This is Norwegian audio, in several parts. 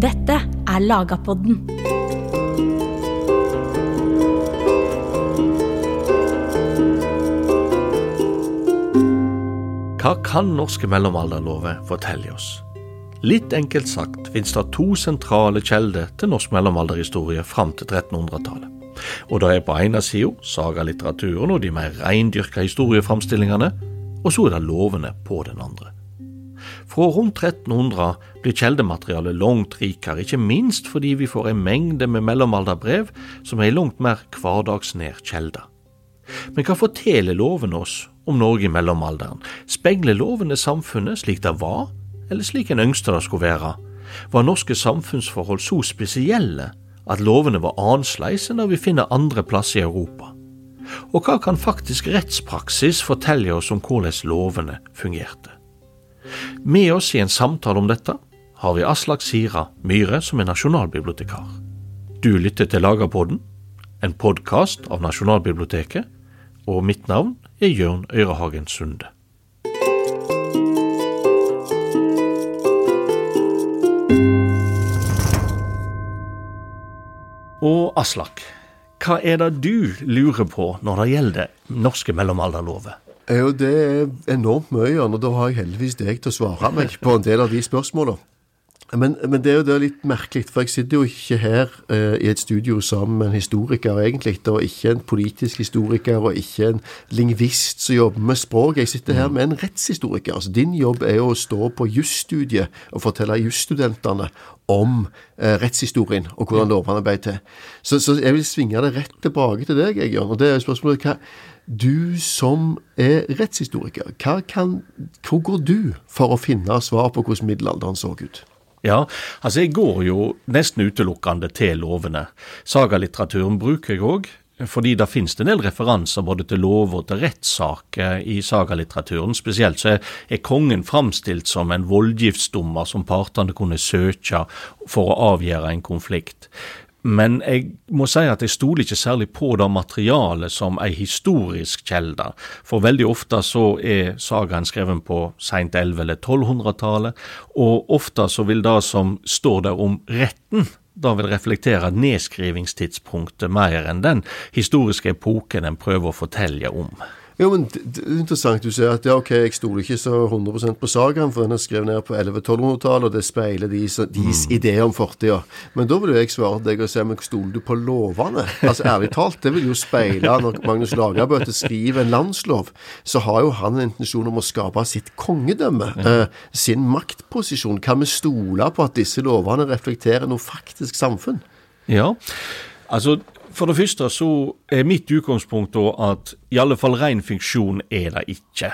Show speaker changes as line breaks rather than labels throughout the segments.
Dette er Lagapodden.
Hva kan norske mellomalderlover fortelle oss? Litt enkelt sagt finnes det to sentrale kjelder til norsk mellomalderhistorie fram til 1300-tallet. Og det er på ene sida sagalitteraturen og de mer reindyrka historieframstillingene, og så er det lovene på den andre. Fra rundt 1300 blir kjeldematerialet langt rikere, ikke minst fordi vi får en mengde med mellomalderbrev som er ei langt mer hverdagsnær kjelde. Men hva forteller lovene oss om Norge i mellomalderen? Speiler lovene samfunnet slik det var, eller slik en ønsket det skulle være? Var norske samfunnsforhold så spesielle at lovene var annerledes enn det vi finner andre plasser i Europa? Og hva kan faktisk rettspraksis fortelle oss om hvordan lovene fungerte? Med oss i en samtale om dette har vi Aslak Sira Myhre, som er nasjonalbibliotekar. Du lytter til Lagerpodden, en podkast av Nasjonalbiblioteket, og mitt navn er Jørn Øyrehagen Sunde. Og Aslak, hva er det du lurer på når det gjelder norske mellomalderlover?
Jo, det er enormt mye, og da har jeg heldigvis deg til å svare meg på en del av de spørsmålene. Men, men, det er jo det litt merkelig, for jeg sitter jo ikke her eh, i et studio sammen med en historiker, egentlig, og ikke en politisk historiker, og ikke en lingvist som jobber med språk. Jeg sitter her med en rettshistoriker. Altså, din jobb er jo å stå på jusstudiet og fortelle jusstudentene om eh, rettshistorien og hvordan lovene ble til. Så, så, jeg vil svinge det rett tilbake til deg, jeg, Jørn. Og det er spørsmålet hva du som er rettshistoriker, kan, hvor går du for å finne svar på hvordan middelalderen så ut?
Ja, altså jeg går jo nesten utelukkende til lovene. Sagalitteraturen bruker jeg òg, fordi det finnes en del referanser både til lover og til rettssaker i sagalitteraturen. Spesielt så er kongen framstilt som en voldgiftsdommer som partene kunne søke for å avgjøre en konflikt. Men jeg må si at jeg stoler ikke særlig på det materialet som ei historisk kjelde. For veldig ofte så er sagaen skrevet på seint 11- eller 1200-tallet, og ofte så vil det som står der om retten, da vil reflektere nedskrivingstidspunktet mer enn den historiske epoken en prøver å fortelle om.
Jo, men det er interessant. Du sier at ja, ok, jeg stoler ikke så 100% på sagaen, for den er skrevet ned på 1100-1200-tallet, og det speiler deres, deres mm. ideer om fortida. Men da vil jo jeg svare deg og si men stoler du på lovene? Altså ærlig talt, det vil jo speile når Magnus Lagerbøte skriver en landslov, så har jo han en intensjon om å skape sitt kongedømme, mm. eh, sin maktposisjon. Kan vi stole på at disse lovene reflekterer noe faktisk samfunn?
Ja, altså for det første så er mitt utgangspunkt da at i alle fall ren fiksjon er det ikke.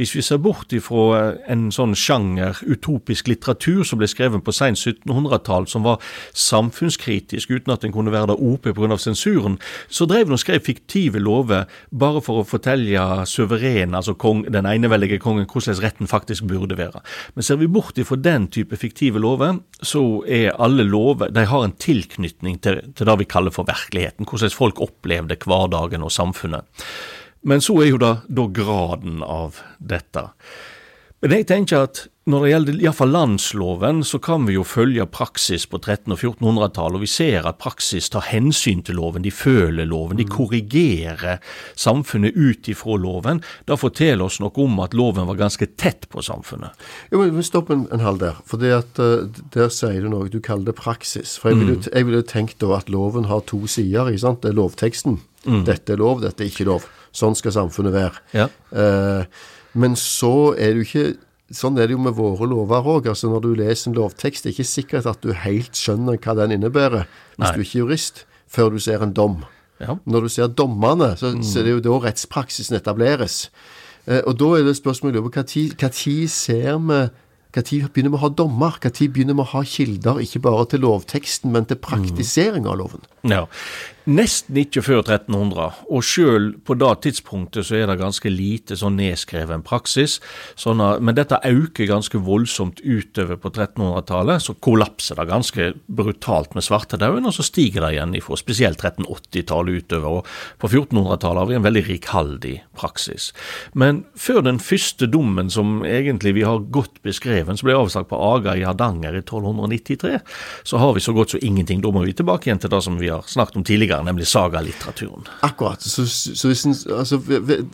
Hvis vi ser bort ifra eh, en sånn sjanger, utopisk litteratur som ble skrevet på sent 1700-tall, som var samfunnskritisk uten at den kunne være der oppe pga. sensuren, så drev den og skrev fiktive lover bare for å fortelle suveren, altså kong, den eneveldige kongen, hvordan retten faktisk burde være. Men ser vi bort ifra den type fiktive lover, så er alle lover De har en tilknytning til, til det vi kaller for virkeligheten hvordan folk opplevde hverdagen og samfunnet. Men så er jo det da graden av dette. Men jeg tenker at når det gjelder iallfall landsloven, så kan vi jo følge praksis på 1300- og 1400-tallet, og vi ser at praksis tar hensyn til loven, de føler loven, de mm. korrigerer samfunnet ut ifra loven. Det forteller oss noe om at loven var ganske tett på samfunnet.
Jo, men Stopp en, en halv der, for det at, uh, der sier du noe. Du kaller det praksis. For Jeg ville mm. vil tenkt da at loven har to sider. ikke sant? Det er lovteksten. Mm. Dette er lov, dette er ikke lov. Sånn skal samfunnet være. Ja. Uh, men så er det jo ikke Sånn er det jo med våre lover òg. Altså når du leser en lovtekst, det er ikke sikkert at du helt skjønner hva den innebærer, hvis Nei. du ikke er jurist, før du ser en dom. Ja. Når du ser dommene, så, mm. så er det jo da rettspraksisen etableres. Eh, og da er det spørsmålet når tid ser vi når begynner vi å ha dommer? Når begynner vi å ha kilder, ikke bare til lovteksten, men til praktisering av loven?
Ja, Nesten ikke før 1300, og sjøl på det tidspunktet så er det ganske lite sånn nedskreven praksis. Sånn at, men dette øker ganske voldsomt utover på 1300-tallet. Så kollapser det ganske brutalt med svartedauden, og så stiger det igjen ifra spesielt 1380-tallet utover. og På 1400-tallet har vi en veldig rikhaldig praksis. Men før den første dommen, som egentlig vi har godt beskreven, som ble avsagt på Aga i Hardanger i 1293, så har vi så godt som ingenting. Da må vi tilbake igjen til det som vi har snakket om tidligere tidligere, nemlig sagalitteraturen.
Akkurat. Så, så hvis en, altså,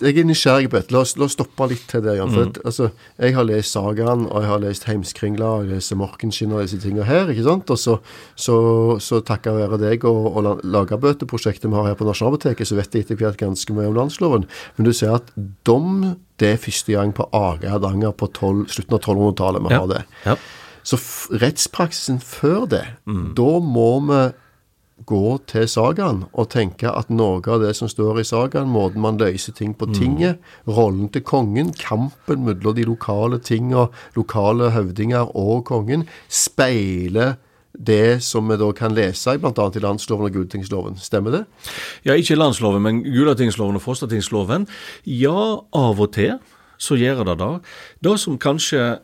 jeg er nysgjerrig på dette. La, la, oss stoppe litt til det. Jan, for mm. at, altså, Jeg har lest sagaen, og jeg har lest Heimskringla, og jeg leser Morkenskinn og disse tingene her. ikke sant? Og så, så, så takket være deg og, og Lagerbøteprosjektet vi har her på Nasjonalbiblioteket, så vet jeg etter hvert ganske mye om landsloven. Men du ser at dom det er første gang på Aga Hardanger på 12, slutten av 1200-tallet vi ja. har det. Ja. Så rettspraksisen før det, mm. da må vi gå til sagaen og tenke at noe av det som står i sagaen, måten man løser ting på mm. tinget, mm. rollen til kongen, kampen mellom de lokale tinga, lokale høvdinger og kongen, speiler det som vi da kan lese i bl.a. i landsloven og Gulatingsloven. Stemmer det?
Ja, ikke landsloven, men Gulatingsloven og Frostatingsloven. Ja, av og til så gjør det det. Det som kanskje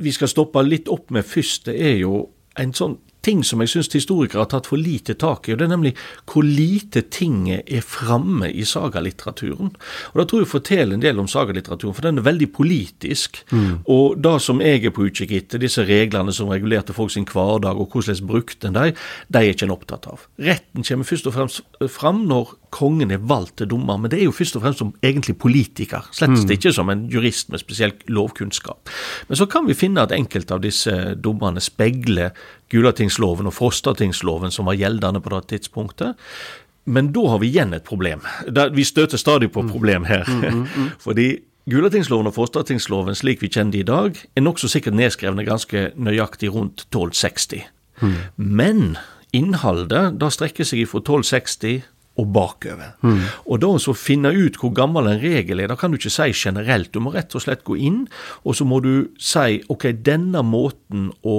vi skal stoppe litt opp med først, det er jo en sånn ting som jeg syns historikere har tatt for lite tak i, og det er nemlig hvor lite tinget er framme i sagalitteraturen. Og Det tror jeg forteller en del om sagalitteraturen, for den er veldig politisk. Mm. Og det som jeg er på utkikk etter, disse reglene som regulerte folk sin hverdag, og hvordan brukte en de, de er ikke en opptatt av. Retten kommer først og fremst fram når kongen er valgt til dommer, men det er jo først og fremst som egentlig politiker, slett mm. ikke som en jurist med spesiell lovkunnskap. Men så kan vi finne at enkelte av disse dommerne speiler Gulatingsloven og Frostatingsloven som var gjeldende på det tidspunktet. Men da har vi igjen et problem. Vi støter stadig på problem her. Mm, mm, mm. Fordi Gulatingsloven og Frostatingsloven slik vi kjenner de i dag, er nokså sikkert nedskrevne ganske nøyaktig rundt 1260. Mm. Men innholdet da strekker seg fra 1260 og bakover. Mm. Og da å finne ut hvor gammel en regel er, da kan du ikke si generelt. Du må rett og slett gå inn, og så må du si ok, denne måten å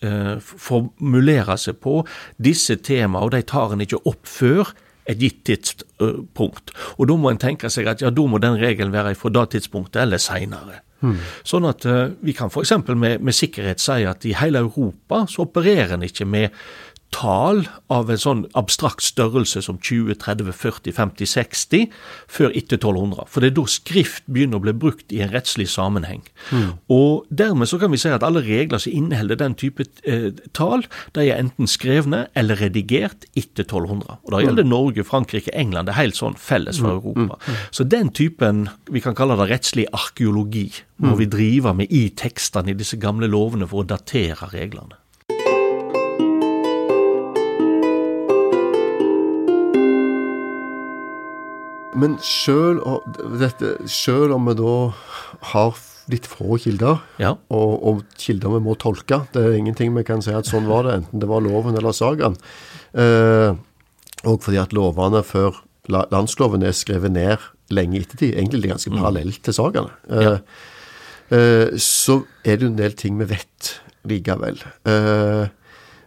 eh, formulere seg på, disse temaene, og de tar en ikke opp før et gitt tidspunkt. Og da må en tenke seg at ja, da må den regelen være fra det tidspunktet eller seinere. Mm. Sånn at uh, vi kan f.eks. Med, med sikkerhet si at i hele Europa så opererer en ikke med tall av en sånn abstrakt størrelse som 20, 30, 40, 50, 60 før etter 1200. For det er da skrift begynner å bli brukt i en rettslig sammenheng. Mm. Og dermed så kan vi si at alle regler som inneholder den type eh, tall, de er enten skrevne eller redigert etter 1200. Og da gjelder mm. Norge, Frankrike, England. Det er helt sånn felles for mm. Europa. Mm. Så den typen, vi kan kalle det rettslig arkeologi, må mm. vi drive med i tekstene i disse gamle lovene for å datere reglene.
Men sjøl om vi da har litt få kilder, ja. og, og, kilder vi må tolke Det er ingenting vi kan si at sånn var det, enten det var loven eller sagaen. Eh, og fordi at lovene før landsloven er skrevet ned lenge etter ettertid, egentlig ganske mm. parallelt til sagaene. Eh, ja. eh, så er det jo en del ting vi vet likevel. Eh,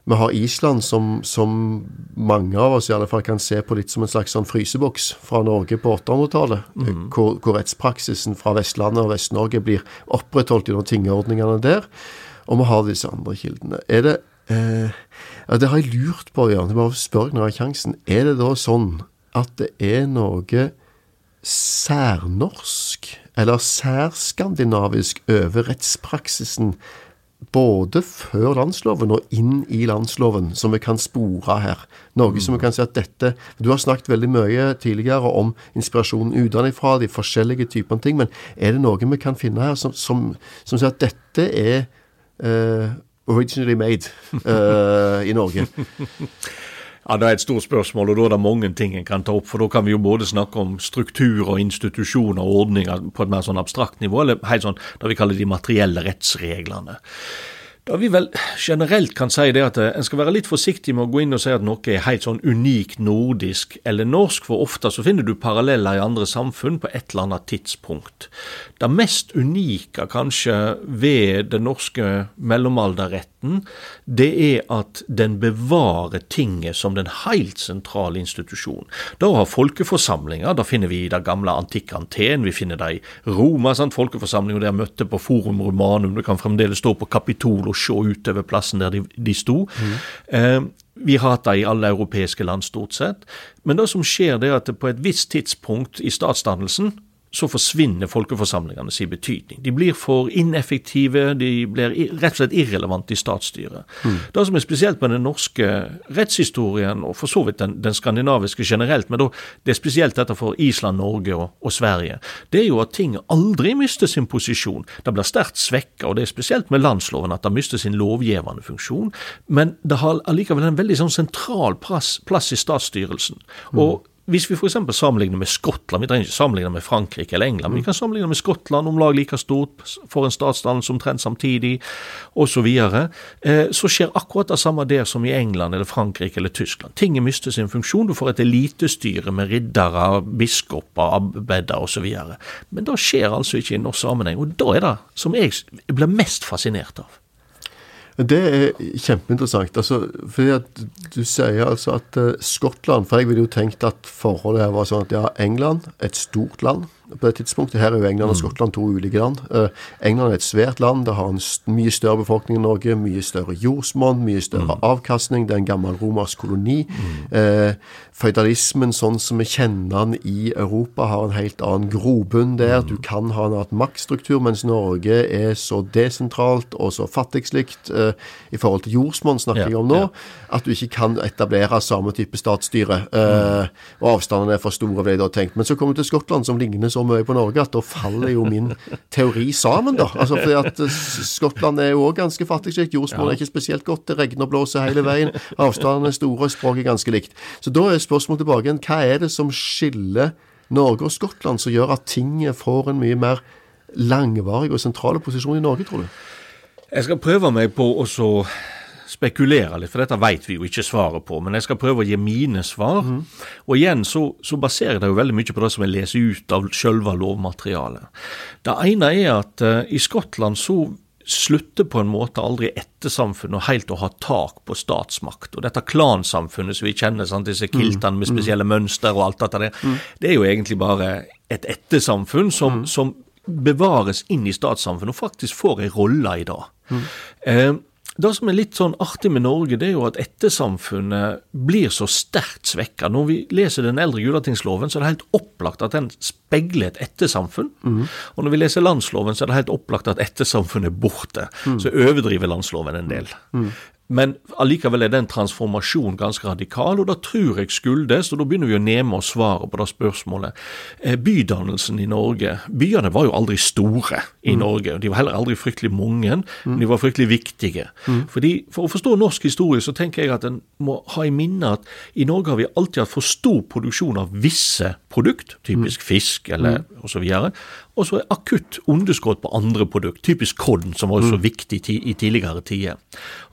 vi har Island som, som, mange av oss i alle fall kan se på litt som en slags sånn fryseboks fra Norge på 800-tallet. Mm. Hvor, hvor, rettspraksisen fra Vestlandet og Vest-Norge blir opprettholdt gjennom tingordningene der. Og vi har disse andre kildene. Er det eh, Det har jeg lurt på. Jeg bare spør når jeg har sjansen. Er det da sånn at det er noe særnorsk eller særskandinavisk over rettspraksisen både før landsloven og inn i landsloven, som vi kan spore her. Noe mm. som vi kan si at dette Du har snakket veldig mye tidligere om inspirasjonen utenfra, de forskjellige typene ting, men er det noe vi kan finne her som, som, som sier at dette er uh, originally made uh, i Norge?
Ja, Det er et stort spørsmål, og da er det mange ting en kan ta opp. For da kan vi jo både snakke om struktur og institusjoner og ordninger på et mer sånn abstrakt nivå, eller helt sånn det vi kaller de materielle rettsreglene. Da vi vel generelt kan si det at eh, en skal være litt forsiktig med å gå inn og si at noe er helt sånn unikt nordisk eller norsk, for ofte så finner du paralleller i andre samfunn på et eller annet tidspunkt. Det mest unike kanskje ved den norske mellomalderretten staten, det er at den bevarer tinget som den helt sentrale institusjonen. Da har folkeforsamlinger, da finner vi det gamle antikke Anten, vi finner det i Roma, sant? folkeforsamlinger der møtte på Forum Romanum, du kan fremdeles stå på Kapitol og se utover plassen der de, de sto. Mm. Eh, vi har hatt det i alle europeiske land, stort sett. Men det som skjer, det er at på et visst tidspunkt i statsdannelsen så forsvinner folkeforsamlingene sin betydning. De blir for ineffektive, de blir rett og slett irrelevante i statsstyret. Mm. Det som er spesielt med den norske rettshistorien, og for så vidt den, den skandinaviske generelt, men da, det er spesielt dette for Island, Norge og, og, Sverige, det er jo at ting aldri mister sin posisjon. Det blir sterkt svekka, og det er spesielt med landsloven at det mister sin lovgivende funksjon, men det har allikevel en veldig sånn sentral plass, plass i statsstyrelsen. Mm. Og hvis vi f.eks. sammenligner med Skottland, vi trenger ikke sammenligne med Frankrike eller England, men vi kan sammenligne med Skottland, om lag like stort, for en statsdannelse omtrent samtidig, osv., så, videre, eh, så skjer akkurat det samme der som i England eller Frankrike eller Tyskland. Tinget mister sin funksjon, du får et elitestyre med riddere, biskoper, abbeder osv. Men det skjer altså ikke i norsk sammenheng, og da er det som jeg blir mest fascinert av.
Det er kjempeinteressant. Altså, fordi at Du sier altså at uh, Skottland For jeg ville jo tenkt at forholdet her var sånn at ja, England, et stort land på det tidspunktet. Her er jo England og mm. Skottland to ulike land. Uh, England er et svært land. Det har en mye større befolkning enn Norge. Mye større jordsmonn, mye større mm. avkastning. Det er en gammel romersk koloni. Mm. Eh, Føydalismen sånn som vi kjenner den i Europa, har en helt annen grobunn der. Du kan ha en annen maktstruktur, mens Norge er så desentralt og så fattigslikt eh, i forhold til jordsmonn, snakker jeg om nå, at du ikke kan etablere samme type statsstyre. Uh, og avstandene er for store, ble det tenkt. Men så kommer du til Skottland, som ligner så mye på Norge at da faller jo min teori sammen, da. Altså fordi at uh, Skottland er jo òg ganske fattigslikt. Jordsmonn er ikke spesielt godt. Det regner og blåser hele veien. Avstandene er store, og språket er ganske likt. Så da er spørsmålet tilbake igjen. Hva er det som skiller Norge og Skottland, som gjør at tinget får en mye mer langvarig og sentrale posisjon i Norge, tror du?
Jeg skal prøve meg på å spekulere litt, for dette vet vi jo ikke svaret på. Men jeg skal prøve å gi mine svar. Mm. Og igjen så, så, baserer det jo veldig mye på det som jeg leser ut av selve lovmaterialet. Det ene er at uh, i Skottland så slutter på en måte aldri ettersamfunnet helt å ha tak på statsmakt. Og dette klansamfunnet som vi kjenner, sant, disse mm. kiltene med mm. spesielle mønster og alt dette der, mm. det er jo egentlig bare et ettersamfunn som, mm. som bevares inn i statssamfunnet og faktisk får en rolle i det. Mm. Eh, det som er litt sånn artig med Norge, det er jo at ettersamfunnet blir så sterkt svekka. Når vi leser den eldre Gulatingsloven, så er det helt opplagt at den speiler et ettersamfunn. Mm. Og når vi leser landsloven, så er det helt opplagt at ettersamfunnet er borte. Mm. Så overdriver landsloven en del. Mm. Men allikevel er den transformasjonen ganske radikal, og da tror jeg skyldes, og da begynner vi å neme oss svaret på det spørsmålet, eh, bydannelsen i Norge. Byene var jo aldri store i mm. Norge, og de var heller aldri fryktelig mange, mm. men de var fryktelig viktige. Mm. Fordi For å forstå norsk historie så tenker jeg at en må ha i minne at i Norge har vi alltid hatt for stor produksjon av visse produkt, typisk mm. fisk eller mm. osv., og så er akutt underskudd på andre produkt, typisk korn, som var så mm. viktig i tidligere tider.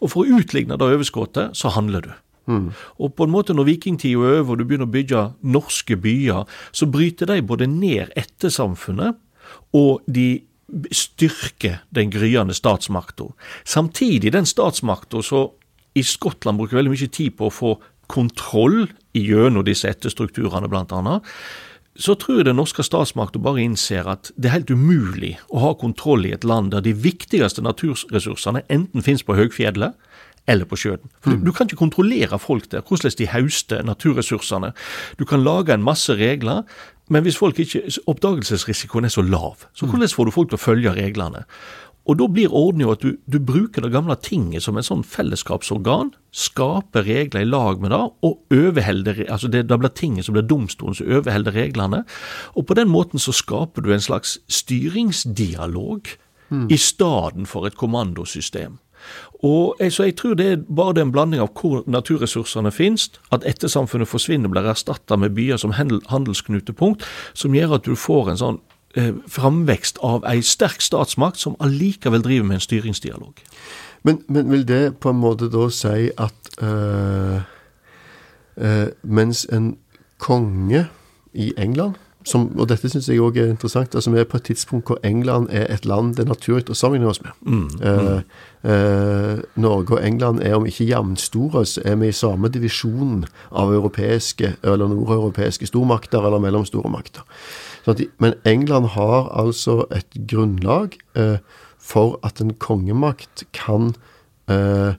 Og For å utligne det overskuddet, så handler du. Mm. Og på en måte når vikingtida er over og du begynner å bygge norske byer, så bryter de både ned ettersamfunnet, og de styrker den gryende statsmakta. Samtidig, den statsmakta så i Skottland bruker veldig mye tid på å få kontroll gjennom disse etterstrukturene, blant annet så tror jeg den norske statsmakten bare innser at det er helt umulig å ha kontroll i et land der de viktigste naturressursene enten finnes på høgfjellet eller på sjøen. For mm. du, du, kan ikke kontrollere folk der, hvordan de høster naturressursene. Du kan lage en masse regler, men hvis folk ikke, oppdagelsesrisikoen er så lav, så mm. hvordan får du folk til å følge reglene? Og da blir orden jo at du, du, bruker det gamle tinget som en sånn fellesskapsorgan, skaper regler i lag med det, og overholder altså det, det blir tinget som blir domstolen som overholder reglene. Og på den måten så skaper du en slags styringsdialog mm. i stedet for et kommandosystem. Og jeg, så jeg tror det er bare en blanding av hvor naturressursene finnes, at ettersamfunnet forsvinner og blir erstatta med byer som handelsknutepunkt, som gjør at du får en sånn framvekst av ei sterk statsmakt som allikevel driver med en styringsdialog.
Men, men vil det på en måte da si at uh, uh, mens en konge i England som, og dette syns jeg òg er interessant, altså vi er på et tidspunkt hvor England er et land det er naturlig å sammenligne oss med.
Mm,
Eh, eh, Norge og England er om ikke jevnstore, så er vi i samme divisjon av europeiske eller nordeuropeiske stormakter eller mellomstore makter. De, men England har altså et grunnlag eh, for at en kongemakt kan eh,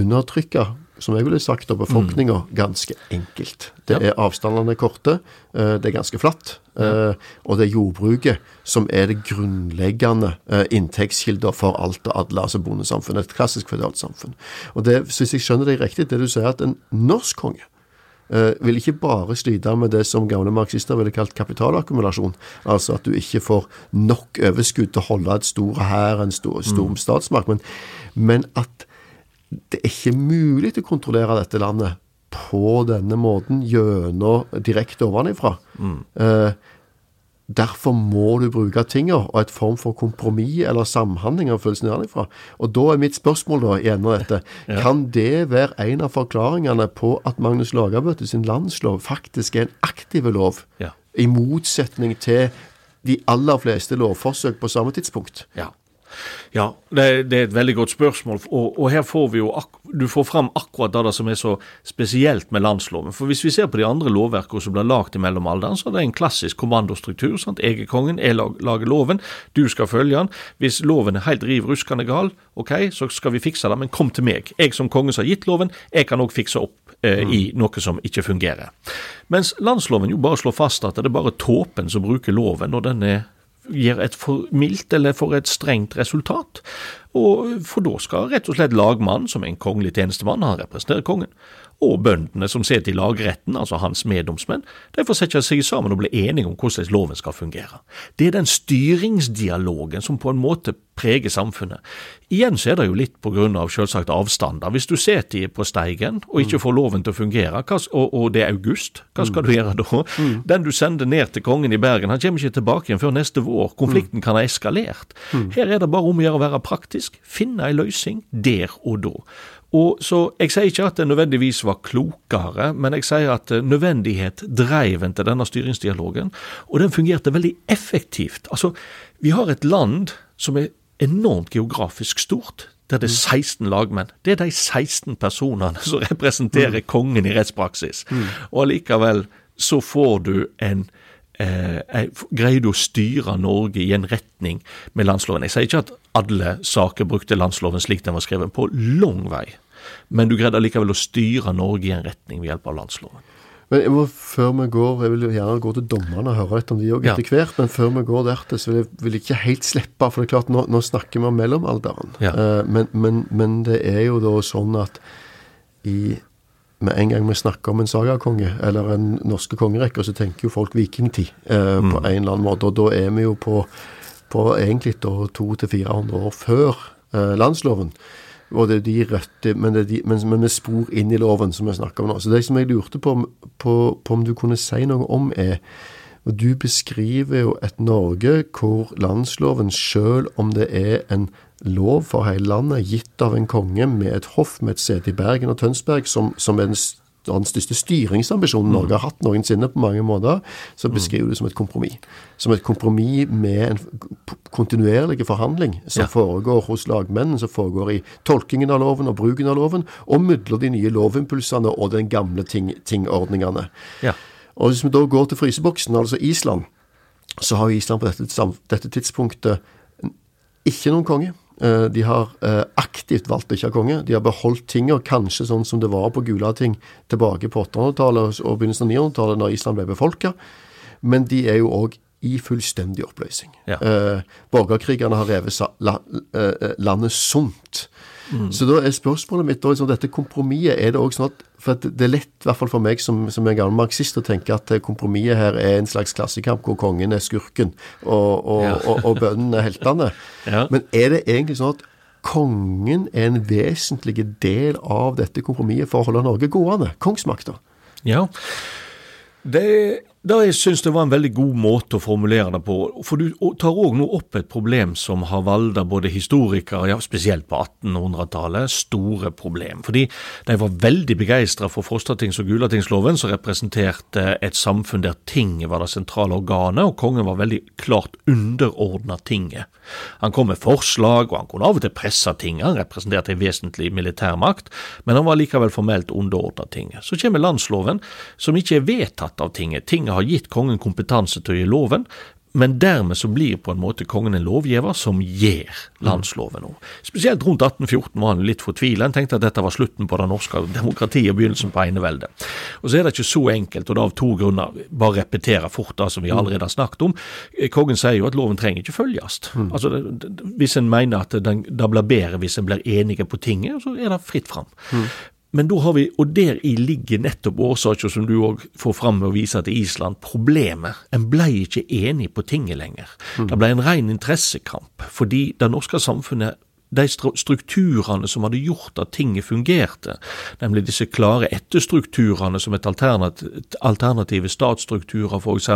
undertrykke, som jeg ville sagt, da, befolkninga ganske enkelt. Det er avstandene korte, eh, det er ganske flatt, eh, og det er jordbruket som er det grunnleggende eh, inntektskilder for alt og alle, altså bondesamfunnet. Et klassisk føydalt samfunn. Og det, hvis jeg skjønner deg riktig, det du sier at en norsk konge vil ikke bare slite med det som gamle marxister ville kalt kapitalakkumulasjon, altså at du ikke får nok overskudd til å holde et stor hær, en stor, stor statsmakt, men, men at det er ikke mulig å kontrollere dette landet på denne måten gjennom direkte ovenifra. Eh, derfor må du bruke tinga og et form for kompromiss eller samhandling av følelsen derfra. Og da er mitt spørsmål da i enden av dette, kan det være en av forklaringene på at Magnus Lagabøte sin landslov faktisk er en aktiv lov,
Ja.
i motsetning til de aller fleste lovforsøk på samme tidspunkt?
Ja. Ja, det, det er et veldig godt spørsmål. Og, og her får vi jo du får fram akkurat det som er så spesielt med landsloven. For hvis vi ser på de andre lovverkene som blir lagd i mellomalderen, så er det en klassisk kommandostruktur. sant? Jeg er kongen, jeg lag, lager loven, du skal følge den. Hvis loven er helt riv ruskende gal, ok, så skal vi fikse det, men kom til meg. Jeg som konge som har gitt loven, jeg kan òg fikse opp eh, i noe som ikke fungerer. Mens landsloven jo bare slår fast at det er bare tåpen som bruker loven når den er gir et for mildt eller for et strengt resultat. Og For da skal rett og slett lagmannen, som en kongelig tjenestemann, han representerer kongen, og bøndene som sitter i lagretten, altså hans meddomsmenn, de får sette seg sammen og bli enige om hvordan loven skal fungere. Det er den styringsdialogen som på en måte preger samfunnet. Igjen så er det jo litt på grunn av selvsagt avstander. Hvis du sitter på Steigen og ikke får loven til å fungere, og, det er august, hva skal du gjøre da? Den du sender ned til kongen i Bergen, han kommer ikke tilbake igjen før neste vår. Konflikten kan ha eskalert. Her er det bare om å gjøre å være praktisk, finne en løsning der og da. Og så Jeg sier ikke at det nødvendigvis var klokere, men jeg sier at eh, nødvendighet dreiv en til denne styringsdialogen, og den fungerte veldig effektivt. Altså, Vi har et land som er enormt geografisk stort. Der det er 16 lagmenn. Det er de 16 personene som representerer kongen i rettspraksis. Og allikevel så får du en eh, greier du å styre Norge i en retning med landsloven. Jeg sier ikke at alle saker brukte landsloven slik den var skrevet, på lang vei. Men du greide allikevel å styre Norge i en retning ved hjelp av landsloven.
Men må, før vi går, jeg vil gjerne gå til dommerne og høre litt om de òg
Ja.
etter hvert, men før vi går dertil, så vil jeg, vil jeg ikke helt slippe, for det er klart, nå, nå snakker vi om mellomalderen.
Ja.
Uh, men, men, men det er jo da sånn at i med en gang vi snakker om en sagakonge, eller en norske kongerekker, så tenker jo folk vikingtid eh, på en eller annen måte. Og da er vi jo på, på egentlig da 200-400 år før eh, landsloven. Og det er de røtte, men, det er de, men, men med spor inn i loven, som vi snakker om nå. Så det som jeg lurte på, på, på om du kunne si noe om, er og Du beskriver jo et Norge hvor landsloven, sjøl om det er en lov for hele landet, gitt av en konge med et hoff med et sete i Bergen og Tønsberg, som, som er den, s- den største styringsambisjonen Norge har hatt noensinne på mange måter, så beskriver du det som et kompromiss. Som et kompromiss med en kontinuerlig forhandling som
Ja.
foregår hos lagmennene, som foregår i tolkingen av loven og bruken av loven, og mellom de nye lovimpulsene og den gamle ting, tingordningene.
Ja.
Og hvis vi da går til fryseboksen, altså Island, så har Island på dette, dette tidspunktet ikke noen konge. Eh, De har eh, aktivt valgt å ikke ha konge. De har beholdt tinga kanskje sånn som det var på Gulating tilbake på 800-tallet og begynnelsen av 900-tallet, når Island ble befolka. Men de er jo òg i fullstendig oppløsning.
Ja.
Eh, borgerkrigerne har revet landet sunt. Så da er spørsmålet mitt da, liksom, dette kompromisset, er det også sånn at For det er lett, i hvert fall for meg som, som er gammel marxist, å tenke at eh, kompromisset her er en slags klassekamp hvor kongen er skurken og, og,
Ja.
og, og bøndene er heltene.
Ja.
Men er det egentlig sånn at kongen er en vesentlig del av dette kompromisset for å holde Norge gående? Kongsmakta.
Ja. Det da jeg syns det var en veldig god måte å formulere det på. For du tar òg nå opp et problem som har valda både historikere, ja, spesielt på 1800-tallet, store problem. Fordi de var veldig begeistra for Frostatings- og Gulatingsloven, som representerte et samfunn der tinget var det sentrale organet, og kongen var veldig klart underordna tinget. Han kom med forslag, og han kunne av og til presse tinget, han representerte en vesentlig militærmakt, men han var likevel formelt underordna tinget. Så kommer landsloven, som ikke er vedtatt av tinget. Tinget har gitt kongen kompetanse til å gi loven, men dermed så blir på en måte kongen en lovgiver som gir landsloven òg. Spesielt rundt 1814 var han litt fortvila. Han tenkte at dette var slutten på det norske demokratiet og begynnelsen på eneveldet. Og så er det ikke så enkelt, og det av to grunner. Bare repetere fort det som vi allerede har snakket om. Kongen sier jo at loven trenger ikke følges. Altså, Hvis en mener at det, blir bedre hvis en blir enige på tinget, så er det fritt fram. Men da har vi, og deri ligger nettopp årsaken som du òg får fram med å vise til Island, problemet. En ble ikke enig på tinget lenger. Mm. Det ble en ren interessekamp, fordi det norske samfunnet de strukturene som hadde gjort at tinget fungerte, nemlig disse klare etterstrukturene som et alternativ, alternative statsstrukturer, f.eks.,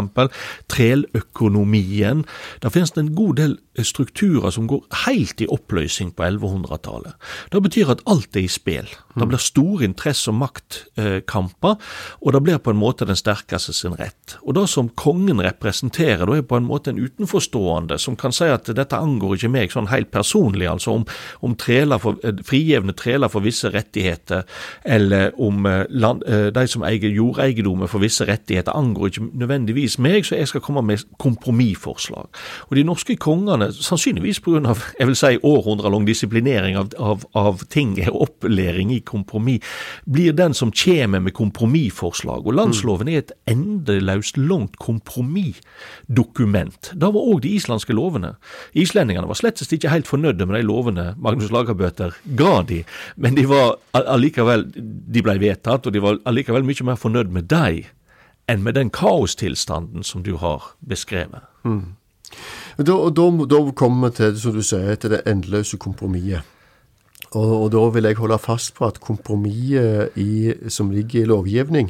treløkonomien Der finnes det en god del strukturer som går helt i oppløsning på 1100-tallet. Det betyr at alt er i spill. Det blir store interesse- og maktkamper, og det blir på en måte den sterkeste sin rett. Og Det som kongen representerer, da er på en måte en utenforstående som kan si at dette angår ikke meg sånn helt personlig, altså om, om for, eh, treler for visse rettigheter, eller om eh, land, eh, de som eier jordeiendommer for visse rettigheter, angår ikke nødvendigvis meg, så jeg skal komme med kompromissforslag. Og De norske kongene, sannsynligvis pga. jeg vil si århundrelang disiplinering av, av, av ting opplæring i kompromiss, blir den som kommer med kompromissforslag. Og Landsloven er et endeløst langt kompromissdokument. Det var òg de islandske lovene. Islendingene var slettest ikke helt fornøyde med de lovene Magnus Lagerbøter ga de, men de var allikevel de ble vedtatt, og de var allikevel mye mer fornøyd med dem enn med den kaostilstanden som du har beskrevet. Mm.
Da, da, da kommer vi til, som du sier, til det endeløse kompromisset. Og, og, da vil jeg holde fast på at kompromisset som ligger i lovgivning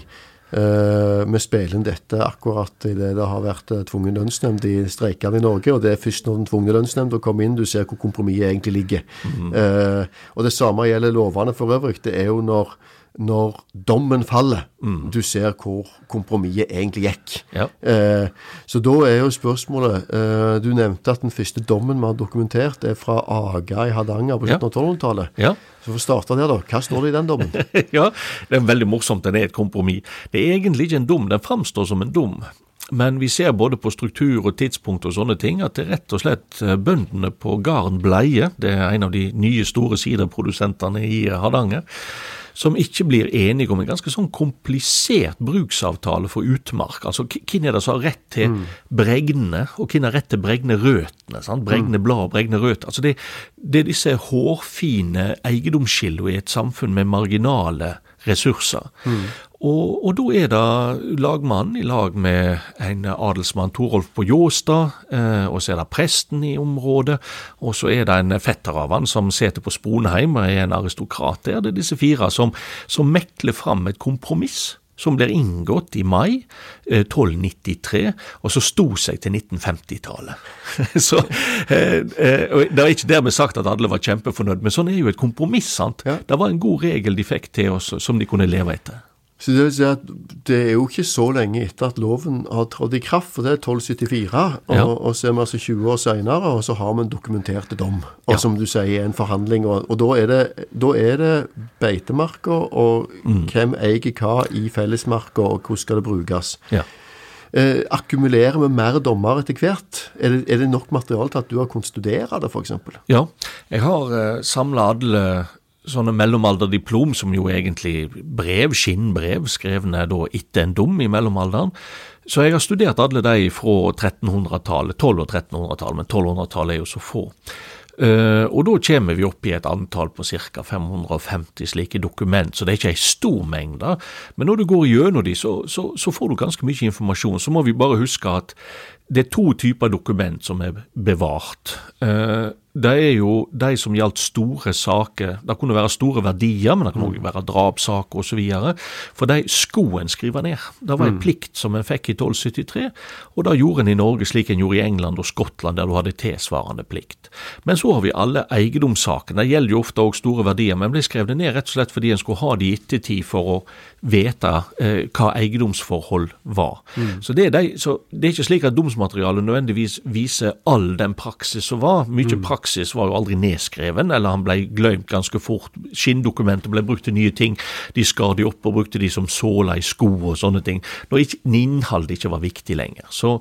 uh, Vi spiller inn dette akkurat idet det har vært uh, tvungen lønnsnemnd i streikene i Norge. og Det er først når den tvungne lønnsnemnda kommer inn du ser hvor kompromisset egentlig ligger. Mm. Uh, og Det samme gjelder lovene for øvrig. Det er jo når når dommen faller, mm. du ser hvor kompromisset egentlig gikk. Ja. Eh, så da er jo spørsmålet eh, Du nevnte at den første dommen vi har dokumentert, er fra Aga i Hardanger på slutten av 1200-tallet. Ja. Så for å starte der, da. Hva står det i den dommen?
ja, Det er veldig morsomt. Den er et kompromiss. Det er egentlig ikke en dom, den framstår som en dom. Men vi ser både på struktur og tidspunkt og sånne ting at det er rett og slett eh, bøndene på gården Bleie, det er en av de nye store siderprodusentene i Hardanger, som ikke blir enige om en ganske sånn komplisert bruksavtale for utmark. Altså hvem er det som har rett til mm. bregne, og hvem har rett til bregne røtene? Sant? Bregne mm. blad og bregne røtter. Altså det, det er disse hårfine eiendomsskillene i et samfunn med marginale ressurser. Mm. Og, og, da er det lagmannen i lag med en adelsmann, Torolf på Jåstad, eh, og så er det presten i området, og så er det en fetter av han som sitter på Sponheim og er en aristokrat der. Det er disse fire som, som mekler fram et kompromiss som blir inngått i mai eh, 1293, og så sto seg til 1950-tallet. så eh, eh, Det er ikke dermed sagt at alle var kjempefornøyd, men sånn er jo et kompromiss. sant? Ja. Det var en god regel de fikk til oss, som de kunne leve etter.
Så det vil si at det er jo ikke så lenge etter at loven har trådt i kraft, for det er 1274. Og, ja. og så er vi altså 20 år seinere, og så har vi en dokumentert dom. Og ja. som du sier, en forhandling. Og, og da, er det, da er det beitemarker, og mm. hvem eier hva i fellesmarka, og hvordan skal det brukes. Ja. Eh, akkumulerer vi mer dommer etter hvert? Er det, er det, nok materiale til at du har kunnet studere det, f.eks.?
Ja, jeg har eh, samla alle sånne mellomalderdiplom, som jo egentlig brev, skinnbrev, skrevne da etter en dom i mellomalderen. Så jeg har studert alle de fra 1300-tallet, 1200- og 1300-tallet, men 1200-tallet er jo så få. Uh, og da kommer vi opp i et antall på ca. 550 slike dokument, så det er ikke ei stor mengde. Men når du går gjennom de, så, så, så, får du ganske mye informasjon. Så må vi bare huske at det er to typer dokument som er bevart. Uh, det er jo de som gjaldt store saker. Det kunne være store verdier, men det kunne også være drapssaker osv. For de skulle en skrive ned. Det var en plikt som en fikk i 1273, og det gjorde en i Norge slik en gjorde i England og Skottland, der du hadde tilsvarende plikt. Men så har vi alle eiendomssakene. Det gjelder jo ofte òg store verdier, men ble skrevet ned rett og slett fordi en skulle ha det i ettertid for å vite eh, hva eiendomsforhold var. Mm. Så, det er de, så, det er ikke slik at domsmaterialet nødvendigvis viser all den praksis som var. Mye mm. praksis var jo aldri nedskreven, eller han ble glemt ganske fort. Skinndokumentet ble brukt til nye ting. De skar de opp og brukte de som såla i sko og sånne ting. Når innholdet ikke var viktig lenger. Så,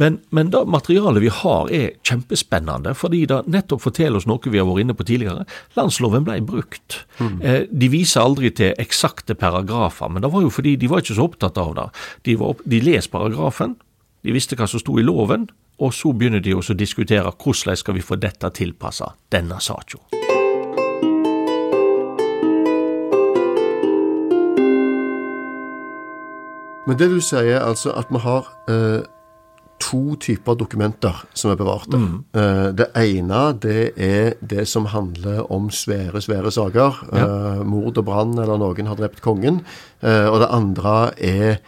men, men det materialet vi har er kjempespennende, fordi det nettopp forteller oss noe vi har vært inne på tidligere. Landsloven ble brukt. Mm. Eh, de viser aldri til eksakte paragrafer men det var jo fordi de var ikke så opptatt av det. De, opp, de les paragrafen, de visste hva som sto i loven, og så begynner de også å diskutere hvordan skal vi få dette tilpassa denne saka.
Men det du sier, altså at vi har eh, to typer dokumenter som er bevart. Mm. Eh, det ene det er det som handler om svære, svære saker. Ja. Eh, mord og brann, eller noen har drept kongen. Uh, og det andre er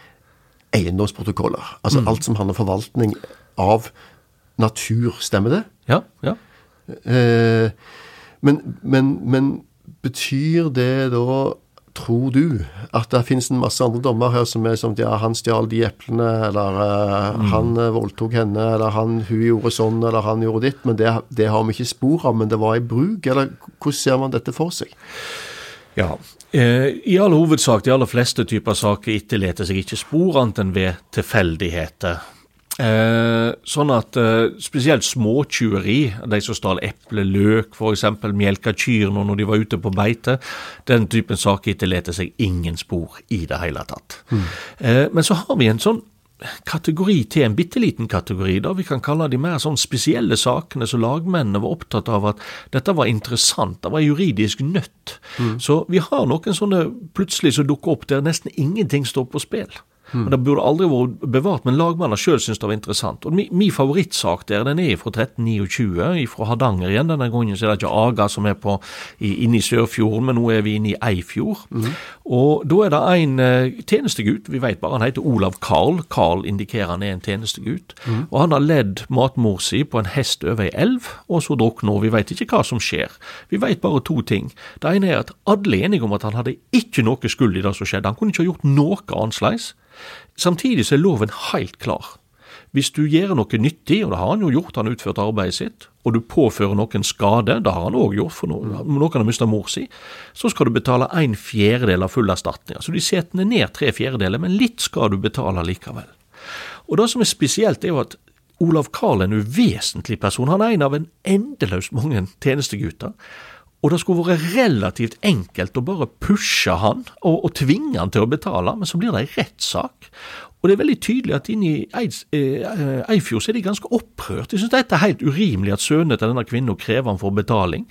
eiendomsprotokoller. Altså mm. alt som handler om forvaltning av natur. Stemmer det?
Ja. ja.
Men, men, men betyr det da Tror du at det finnes en masse andre dommer her som er som ja, han stjal de eplene, eller uh, mm. han uh, voldtok henne, eller han, hun gjorde sånn, eller han gjorde ditt, men det, det har vi ikke spor av, men det var i bruk? Eller hvordan ser man dette for seg?
Ja, eh, i all hovedsak, de aller fleste typer saker etterlater seg ikke spor annet enn ved tilfeldigheter. Eh, sånn at eh, spesielt småtjuveri, de som stal eple, løk f.eks., melka kyrne når de var ute på beite, den typen saker etterlater seg ingen spor i det hele tatt. Mm. Eh, men så har vi en sånn kategori til, en bitte liten kategori, da vi kan kalle de mer sånn spesielle sakene så lagmennene var opptatt av at dette var interessant, det var juridisk nødt. Mm. Så vi har noen sånne plutselig som dukker opp der nesten ingenting står på spill. Mm. Det burde aldri vært bevart, men lagmannen sjøl syns det var interessant. Og Min, favorittsak der den er fra 1329, fra Hardanger igjen. Denne gangen så er det ikke Aga som er inne i Sørfjorden, men nå er vi inne i Eifjord. Mm. Og Da er det en uh, tjenestegutt, vi vet bare han heter Olav Karl. Karl indikerer han er en tjenestegutt. Mm. Og han har ledd matmor si på en hest over ei elv, og så drukner hun. Vi vet ikke hva som skjer. Vi vet bare to ting. Det ene er at alle er enige om at han hadde ikke noe skyld i det som skjedde. Han kunne ikke ha gjort noe annerledes. Samtidig så er loven helt klar. Hvis du gjør noe nyttig, og det har han jo gjort, han har utført arbeidet sitt, og du påfører noen skade, det har han òg gjort, for noen, noen har mista mor si, så skal du betale en fjerdedel av full erstatning. Så de setter ned tre fjerdedeler, men litt skal du betale likevel. Og det som er spesielt, er jo at Olav Karl er en uvesentlig person. Han er en av en endeløst mange tjenestegutter. Og det skulle vært relativt enkelt å bare pushe han og, og tvinge han til å betale, men så blir det en rettssak. Og det er veldig tydelig at inne i eh, Eifjord så er de ganske opprørt. De syns dette er helt urimelig at sønnene til denne kvinnen krever han for betaling.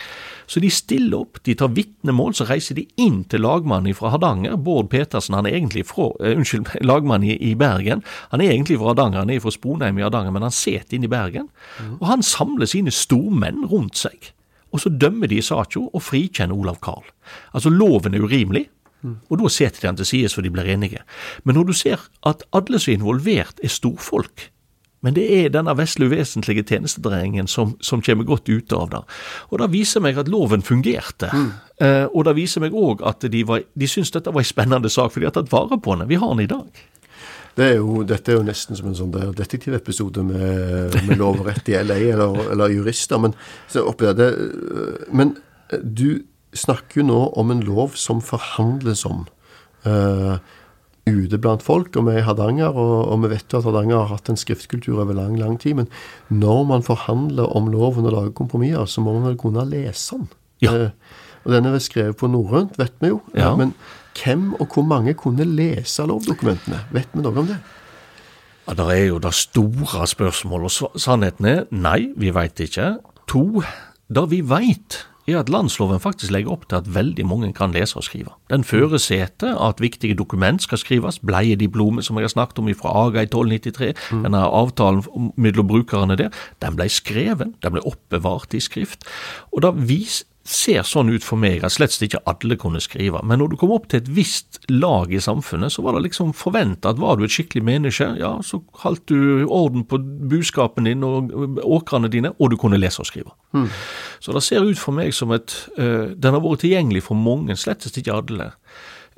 Så de stiller opp, de tar vitnemål, så reiser de inn til lagmannen fra Hardanger. Bård Petersen, han er egentlig fra, uh, unnskyld, lagmann i, i, Bergen. Han er egentlig fra Hardanger, han er fra Sponheim i Hardanger, men han sitter inne i Bergen. Mm. Og han samler sine stormenn rundt seg. Og så dømmer de i og frikjenner Olav Karl. Altså, loven er urimelig, og da setter de han til side så de blir enige. Men når du ser at alle som er involvert, er storfolk, men det er denne vesle uvesentlige tjenestedreiningen som, som, kommer godt ut av det. Og Det viser meg at loven fungerte. Mm. Eh, og det viser meg òg at de, var, de syntes dette var en spennende sak, for de har tatt vare på den. Vi har den i dag.
Det er jo, dette er jo nesten som en sånn detektivepisode med, med lov og rett i LA, eller, eller jurister. Men, det, men, du snakker jo nå om en lov som forhandles om uh, ute blant folk. Og vi er i Hardanger, og, og, vi vet jo at Hardanger har hatt en skriftkultur over lang, lang tid. Men når man forhandler om loven og lager kompromisser, så må man vel kunne lese den. Ja. Uh, og den er vel skrevet på norrønt, vet vi jo. Ja. Men hvem og hvor mange kunne lese lovdokumentene? Vet vi noe om det?
Ja, Det er jo det store spørsmålet, og sannheten er nei, vi veit ikke. To, det vi veit, er at landsloven faktisk legger opp til at veldig mange kan lese og skrive. Den føresetter at viktige dokument skal skrives, bleiediplomet som jeg har snakket om fra AGA i 1293, mm. denne avtalen mellom brukerne der, den ble skreven, den ble oppbevart i skrift. og da vis, ser sånn ut for meg at slett ikke alle kunne skrive, men når du kom opp til et visst lag i samfunnet, så var det liksom forventa at var du et skikkelig menneske, ja, så holdt du orden på buskapen din og åkrene dine, og du kunne lese og skrive. Mm. Så det ser ut for meg som et uh, Den har vært tilgjengelig for mange, slett ikke alle.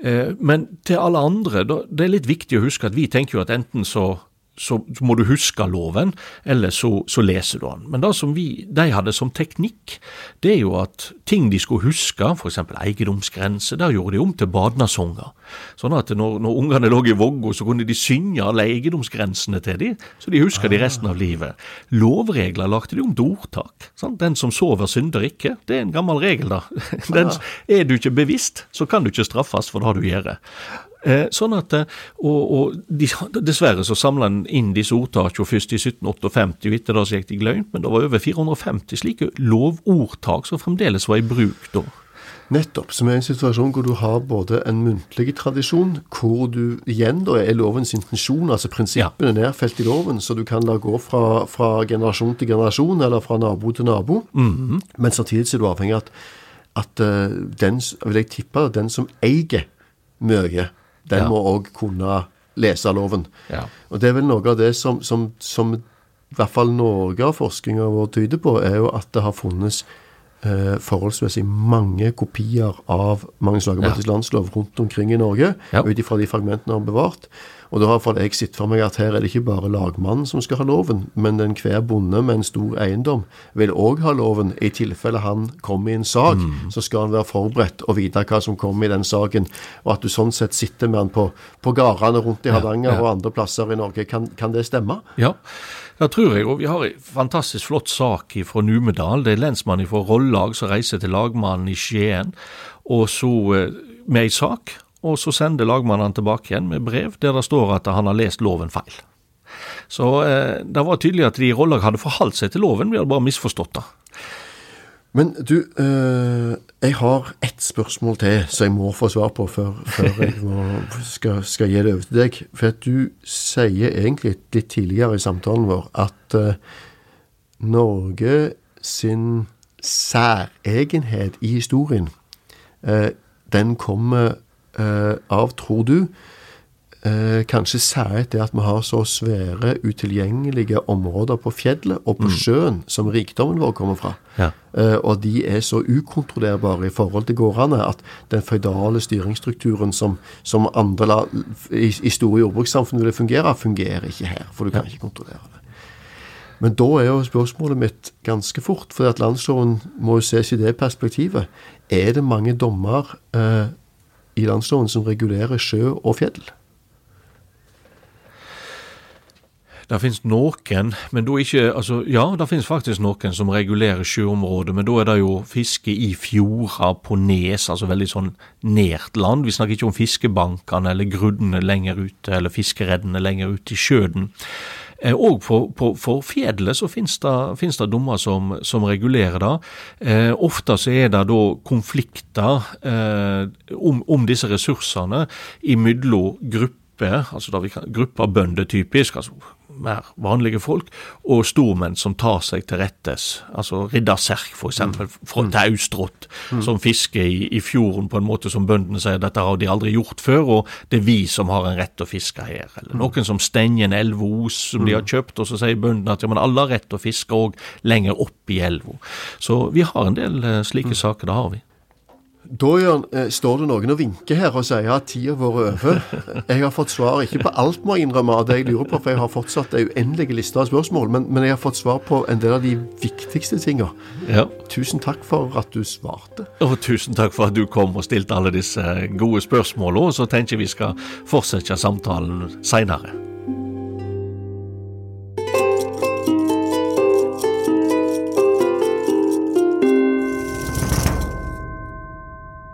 Uh, men til alle andre, det er litt viktig å huske at vi tenker jo at enten så så, må du huske loven, eller så, så, leser du den. Men det som vi, de hadde som teknikk, det er jo at ting de skulle huske, f.eks. eiendomsgrense, der gjorde de om til badnasonger. Sånn at når, når ungene lå i vogga, så kunne de synge alle eiendomsgrensene til dem, så de huska de resten av livet. Lovregler lagde de om til ordtak. Sant? Den som sover, synder ikke. Det er en gammel regel, da. Den, er du ikke bevisst, så kan du ikke straffes for det du gjør. Eh, sånn at, eh, og, og Dessverre så samla en inn disse ordtakene først i 1758, og etter det så gikk de glemt, men det var over 450 slike lovordtak som fremdeles var i bruk da.
Nettopp, som er en situasjon hvor du har både en muntlig tradisjon, hvor du igjen da er lovens intensjon, altså prinsippene ja. nedfelt i loven, så du kan la gå fra, fra, generasjon til generasjon, eller fra nabo til nabo. Mm -hmm. Men samtidig er du avhengig av at, at uh, den, vil jeg tippe, den som eier mye, den ja. må òg kunne lese loven. Ja. Og det er vel noe av det som, som, som i hvert fall noe av forskninga vår tyder på, er jo at det har funnes eh, forholdsmessig mange kopier av Magnus Lagabøtes ja. landslov rundt omkring i Norge, ja. ut ifra de fragmentene han har bevart. Og da har jeg sett for meg at her er det ikke bare lagmannen som skal ha loven, men enhver bonde med en stor eiendom vil òg ha loven. I tilfelle han kommer i en sak, mm. så skal han være forberedt og vite hva som kommer i den saken. Og at du sånn sett sitter med han på, på gårdene rundt i Hardanger ja, ja. og andre plasser i Norge. Kan, kan det stemme?
Ja. Det tror jeg, og vi har en fantastisk flott sak fra Numedal. Det er lensmannen fra Rollag som reiser til lagmannen i Skien, og så eh, med ei sak og så sender lagmannen tilbake igjen med brev der det står at han har lest loven feil. Så eh, det var tydelig at de i Rollag hadde forholdt seg til loven, vi hadde bare misforstått det.
Men du, eh, jeg har ett spørsmål til som jeg må få svar på før, før jeg må, skal, skal, gi det over til deg. For at du sier egentlig litt tidligere i samtalen vår at eh, Norge sin særegenhet i historien, øh, den kommer eh, av, tror du, eh, kanskje særlig det at vi har så svære, utilgjengelige områder på fjellet og på mm. sjøen som rikdommen vår kommer fra. Ja. Eh, og de er så ukontrollerbare i forhold til gårdene at den føydale styringsstrukturen som, som andre la, i, i, store jordbrukssamfunn ville fungere, fungerer ikke her. For du kan ja. ikke kontrollere det. Men da er jo spørsmålet mitt ganske fort, for at landsloven må jo ses i det perspektivet. Er det mange dommer eh, i landsloven som regulerer sjø og fjell?
Det finnes noen, men da ikke altså, Ja, det finnes faktisk noen som regulerer sjøområdet, men da er det jo fiske i fjorder, på nes, altså veldig sånn nært land. Vi snakker ikke om fiskebankene eller gruddene lenger ute, eller fiskereddene lenger ute i sjøen. Og eh, for, for, for fjellet så finnes det, finnes det dommer som, som, regulerer det. Eh, ofte så er det da konflikter eh, om, om, disse ressursene imellom grupper, altså da vi kan, grupper bønder typisk, altså mer vanlige folk, og stormenn som tar seg til rettes. Altså Ridder Serk, f.eks., fra mm. Taustrott, mm. som fisker i, i, fjorden på en måte som bøndene sier dette har de aldri gjort før, og det er vi som har en rett til å fiske her. Eller mm. noen som stenger en elveos som de har mm. kjøpt, og så sier bøndene at ja, men alle har rett til å fiske òg lenger opp i elva. Så vi har en del uh, slike saker, det har vi.
Da Jørn, eh, står det noen og vinker her og sier at tida vår er over. Jeg har fått svar, ikke på alt må jeg innrømme av det jeg lurer på, for jeg har fortsatt ei uendelig liste av spørsmål, men, men, jeg har fått svar på en del av de viktigste tinga. Ja. Tusen takk for at du svarte.
Og tusen takk for at du kom og stilte alle disse gode spørsmåla, og så tenker jeg vi skal fortsette samtalen seinere.